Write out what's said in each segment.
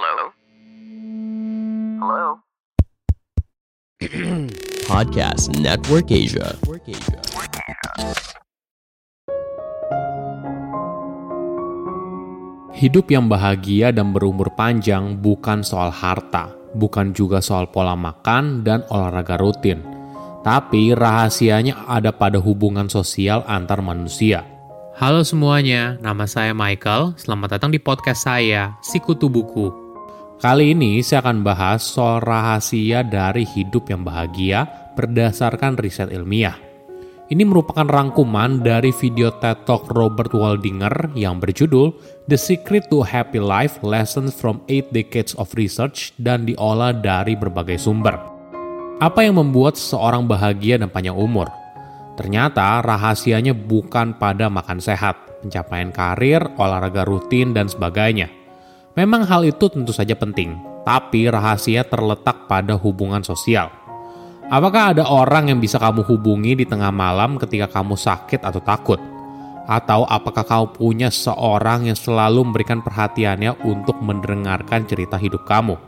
Hello? Hello? Podcast Network Asia. Hidup yang bahagia dan berumur panjang bukan soal harta, bukan juga soal pola makan dan olahraga rutin. Tapi rahasianya ada pada hubungan sosial antar manusia. Halo semuanya, nama saya Michael. Selamat datang di podcast saya, Sikutu Buku. Kali ini saya akan bahas soal rahasia dari hidup yang bahagia berdasarkan riset ilmiah. Ini merupakan rangkuman dari video TED Talk Robert Waldinger yang berjudul The Secret to Happy Life Lessons from 8 Decades of Research dan diolah dari berbagai sumber. Apa yang membuat seseorang bahagia dan panjang umur? Ternyata rahasianya bukan pada makan sehat, pencapaian karir, olahraga rutin, dan sebagainya. Memang hal itu tentu saja penting, tapi rahasia terletak pada hubungan sosial. Apakah ada orang yang bisa kamu hubungi di tengah malam ketika kamu sakit atau takut? Atau apakah kamu punya seorang yang selalu memberikan perhatiannya untuk mendengarkan cerita hidup kamu?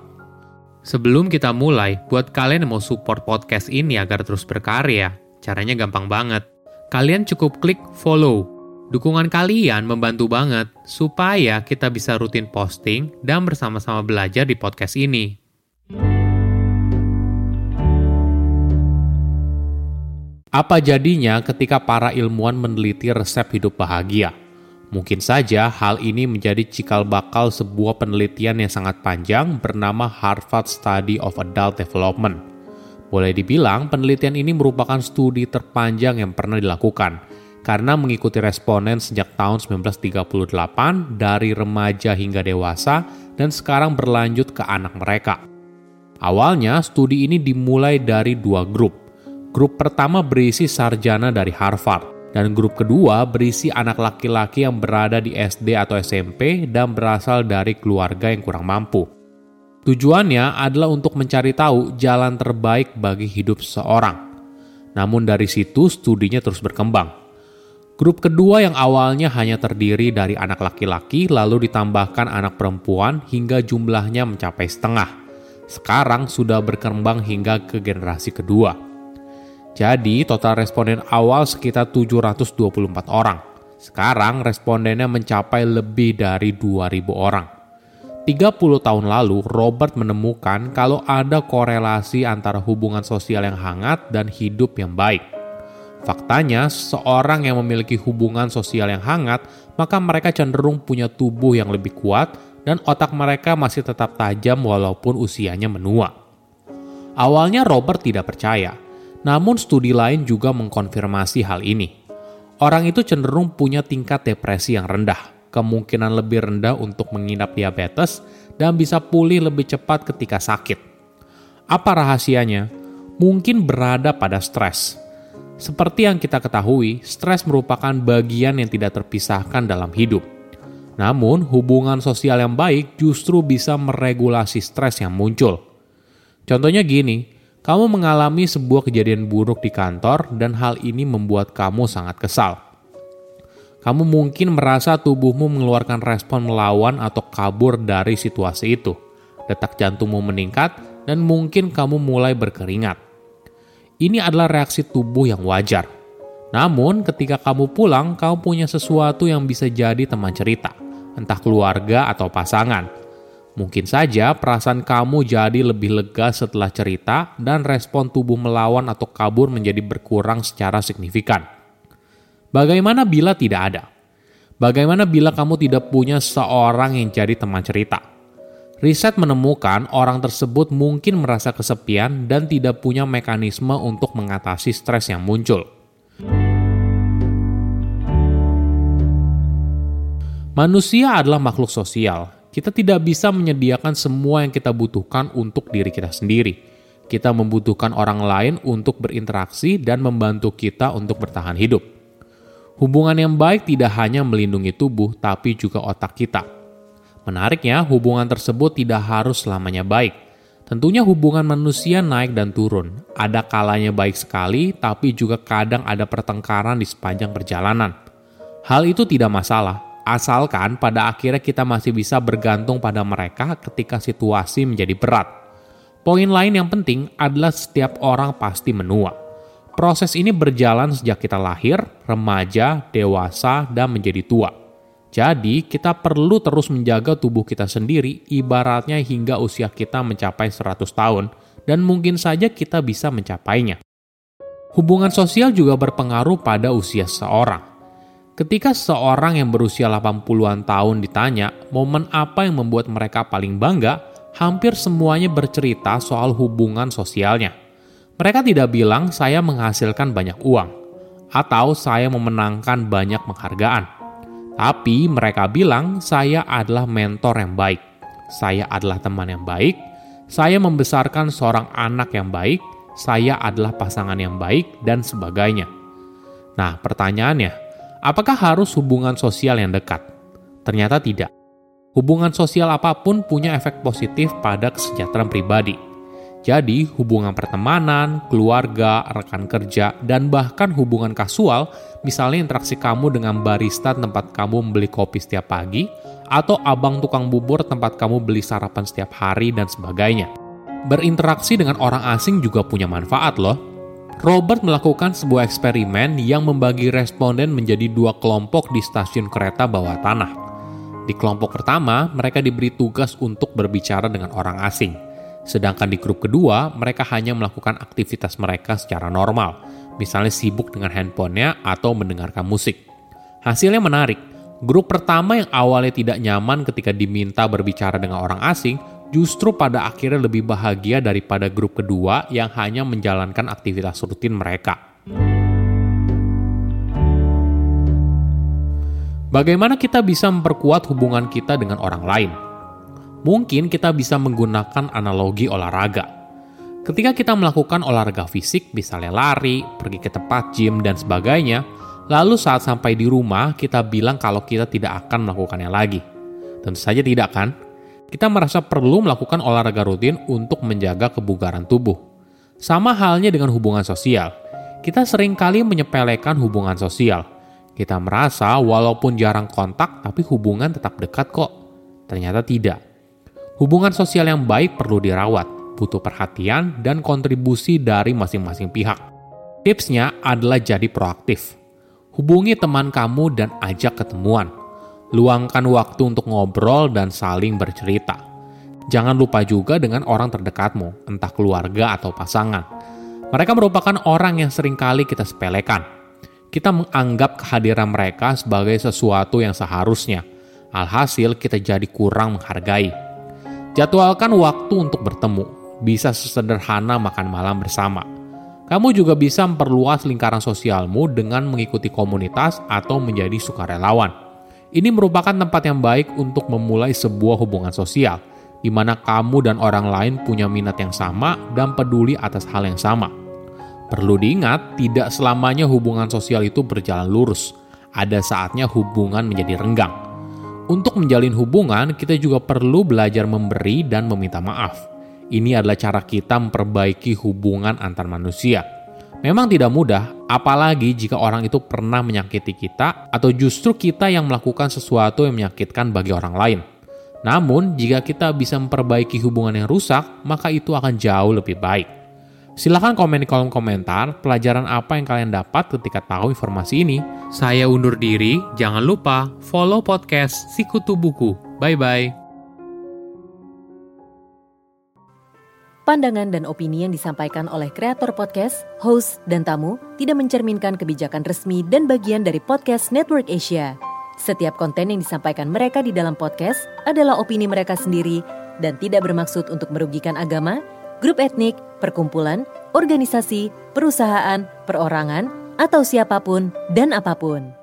Sebelum kita mulai, buat kalian yang mau support podcast ini agar terus berkarya, caranya gampang banget. Kalian cukup klik follow. Dukungan kalian membantu banget supaya kita bisa rutin posting dan bersama-sama belajar di podcast ini. Apa jadinya ketika para ilmuwan meneliti resep hidup bahagia? Mungkin saja hal ini menjadi cikal bakal sebuah penelitian yang sangat panjang bernama Harvard Study of Adult Development. Boleh dibilang penelitian ini merupakan studi terpanjang yang pernah dilakukan karena mengikuti responden sejak tahun 1938 dari remaja hingga dewasa dan sekarang berlanjut ke anak mereka. Awalnya studi ini dimulai dari dua grup, Grup pertama berisi sarjana dari Harvard, dan grup kedua berisi anak laki-laki yang berada di SD atau SMP dan berasal dari keluarga yang kurang mampu. Tujuannya adalah untuk mencari tahu jalan terbaik bagi hidup seseorang. Namun dari situ studinya terus berkembang. Grup kedua yang awalnya hanya terdiri dari anak laki-laki lalu ditambahkan anak perempuan hingga jumlahnya mencapai setengah. Sekarang sudah berkembang hingga ke generasi kedua. Jadi total responden awal sekitar 724 orang. Sekarang respondennya mencapai lebih dari 2000 orang. 30 tahun lalu, Robert menemukan kalau ada korelasi antara hubungan sosial yang hangat dan hidup yang baik. Faktanya, seorang yang memiliki hubungan sosial yang hangat, maka mereka cenderung punya tubuh yang lebih kuat dan otak mereka masih tetap tajam walaupun usianya menua. Awalnya Robert tidak percaya, namun studi lain juga mengkonfirmasi hal ini. Orang itu cenderung punya tingkat depresi yang rendah, kemungkinan lebih rendah untuk mengidap diabetes, dan bisa pulih lebih cepat ketika sakit. Apa rahasianya? Mungkin berada pada stres. Seperti yang kita ketahui, stres merupakan bagian yang tidak terpisahkan dalam hidup. Namun, hubungan sosial yang baik justru bisa meregulasi stres yang muncul. Contohnya gini, kamu mengalami sebuah kejadian buruk di kantor dan hal ini membuat kamu sangat kesal. Kamu mungkin merasa tubuhmu mengeluarkan respon melawan atau kabur dari situasi itu. Detak jantungmu meningkat dan mungkin kamu mulai berkeringat. Ini adalah reaksi tubuh yang wajar. Namun, ketika kamu pulang, kamu punya sesuatu yang bisa jadi teman cerita, entah keluarga atau pasangan Mungkin saja perasaan kamu jadi lebih lega setelah cerita dan respon tubuh melawan atau kabur menjadi berkurang secara signifikan. Bagaimana bila tidak ada? Bagaimana bila kamu tidak punya seorang yang jadi teman cerita? Riset menemukan orang tersebut mungkin merasa kesepian dan tidak punya mekanisme untuk mengatasi stres yang muncul. Manusia adalah makhluk sosial, kita tidak bisa menyediakan semua yang kita butuhkan untuk diri kita sendiri. Kita membutuhkan orang lain untuk berinteraksi dan membantu kita untuk bertahan hidup. Hubungan yang baik tidak hanya melindungi tubuh, tapi juga otak kita. Menariknya, hubungan tersebut tidak harus selamanya baik. Tentunya hubungan manusia naik dan turun. Ada kalanya baik sekali, tapi juga kadang ada pertengkaran di sepanjang perjalanan. Hal itu tidak masalah, asalkan pada akhirnya kita masih bisa bergantung pada mereka ketika situasi menjadi berat. Poin lain yang penting adalah setiap orang pasti menua. Proses ini berjalan sejak kita lahir, remaja, dewasa, dan menjadi tua. Jadi, kita perlu terus menjaga tubuh kita sendiri, ibaratnya hingga usia kita mencapai 100 tahun, dan mungkin saja kita bisa mencapainya. Hubungan sosial juga berpengaruh pada usia seseorang. Ketika seseorang yang berusia 80-an tahun ditanya momen apa yang membuat mereka paling bangga, hampir semuanya bercerita soal hubungan sosialnya. Mereka tidak bilang saya menghasilkan banyak uang, atau saya memenangkan banyak penghargaan. Tapi mereka bilang saya adalah mentor yang baik, saya adalah teman yang baik, saya membesarkan seorang anak yang baik, saya adalah pasangan yang baik, dan sebagainya. Nah, pertanyaannya, apakah harus hubungan sosial yang dekat? Ternyata tidak. Hubungan sosial apa pun punya efek positif pada kesejahteraan pribadi. Jadi, hubungan pertemanan, keluarga, rekan kerja, dan bahkan hubungan kasual, misalnya interaksi kamu dengan barista tempat kamu membeli kopi setiap pagi, atau abang tukang bubur tempat kamu beli sarapan setiap hari, dan sebagainya. Berinteraksi dengan orang asing juga punya manfaat loh. Robert melakukan sebuah eksperimen yang membagi responden menjadi dua kelompok di stasiun kereta bawah tanah. Di kelompok pertama, mereka diberi tugas untuk berbicara dengan orang asing. Sedangkan di grup kedua, mereka hanya melakukan aktivitas mereka secara normal, misalnya sibuk dengan handphonenya atau mendengarkan musik. Hasilnya menarik. Grup pertama yang awalnya tidak nyaman ketika diminta berbicara dengan orang asing, justru pada akhirnya lebih bahagia daripada grup kedua yang hanya menjalankan aktivitas rutin mereka. Bagaimana kita bisa memperkuat hubungan kita dengan orang lain? Mungkin kita bisa menggunakan analogi olahraga. Ketika kita melakukan olahraga fisik, misalnya lari, pergi ke tempat gym, dan sebagainya, lalu saat sampai di rumah kita bilang kalau kita tidak akan melakukannya lagi. Tentu saja tidak kan? kita merasa perlu melakukan olahraga rutin untuk menjaga kebugaran tubuh. Sama halnya dengan hubungan sosial. Kita sering kali menyepelekan hubungan sosial. Kita merasa walaupun jarang kontak, tapi hubungan tetap dekat kok. Ternyata tidak. Hubungan sosial yang baik perlu dirawat, butuh perhatian dan kontribusi dari masing-masing pihak. Tipsnya adalah jadi proaktif. Hubungi teman kamu dan ajak ketemuan Luangkan waktu untuk ngobrol dan saling bercerita. Jangan lupa juga dengan orang terdekatmu, entah keluarga atau pasangan. Mereka merupakan orang yang sering kali kita sepelekan. Kita menganggap kehadiran mereka sebagai sesuatu yang seharusnya. Alhasil kita jadi kurang menghargai. Jadwalkan waktu untuk bertemu. Bisa sesederhana makan malam bersama. Kamu juga bisa memperluas lingkaran sosialmu dengan mengikuti komunitas atau menjadi sukarelawan. Ini merupakan tempat yang baik untuk memulai sebuah hubungan sosial, di mana kamu dan orang lain punya minat yang sama dan peduli atas hal yang sama. Perlu diingat, tidak selamanya hubungan sosial itu berjalan lurus. Ada saatnya hubungan menjadi renggang. Untuk menjalin hubungan, kita juga perlu belajar memberi dan meminta maaf. Ini adalah cara kita memperbaiki hubungan antar manusia Memang tidak mudah, apalagi jika orang itu pernah menyakiti kita atau justru kita yang melakukan sesuatu yang menyakitkan bagi orang lain. Namun, jika kita bisa memperbaiki hubungan yang rusak, maka itu akan jauh lebih baik. Silahkan komen di kolom komentar pelajaran apa yang kalian dapat ketika tahu informasi ini. Saya undur diri, jangan lupa follow podcast Sikutu Buku. Bye-bye. Pandangan dan opini yang disampaikan oleh kreator podcast, host, dan tamu tidak mencerminkan kebijakan resmi dan bagian dari podcast Network Asia. Setiap konten yang disampaikan mereka di dalam podcast adalah opini mereka sendiri dan tidak bermaksud untuk merugikan agama, grup etnik, perkumpulan, organisasi, perusahaan, perorangan, atau siapa pun dan apa pun.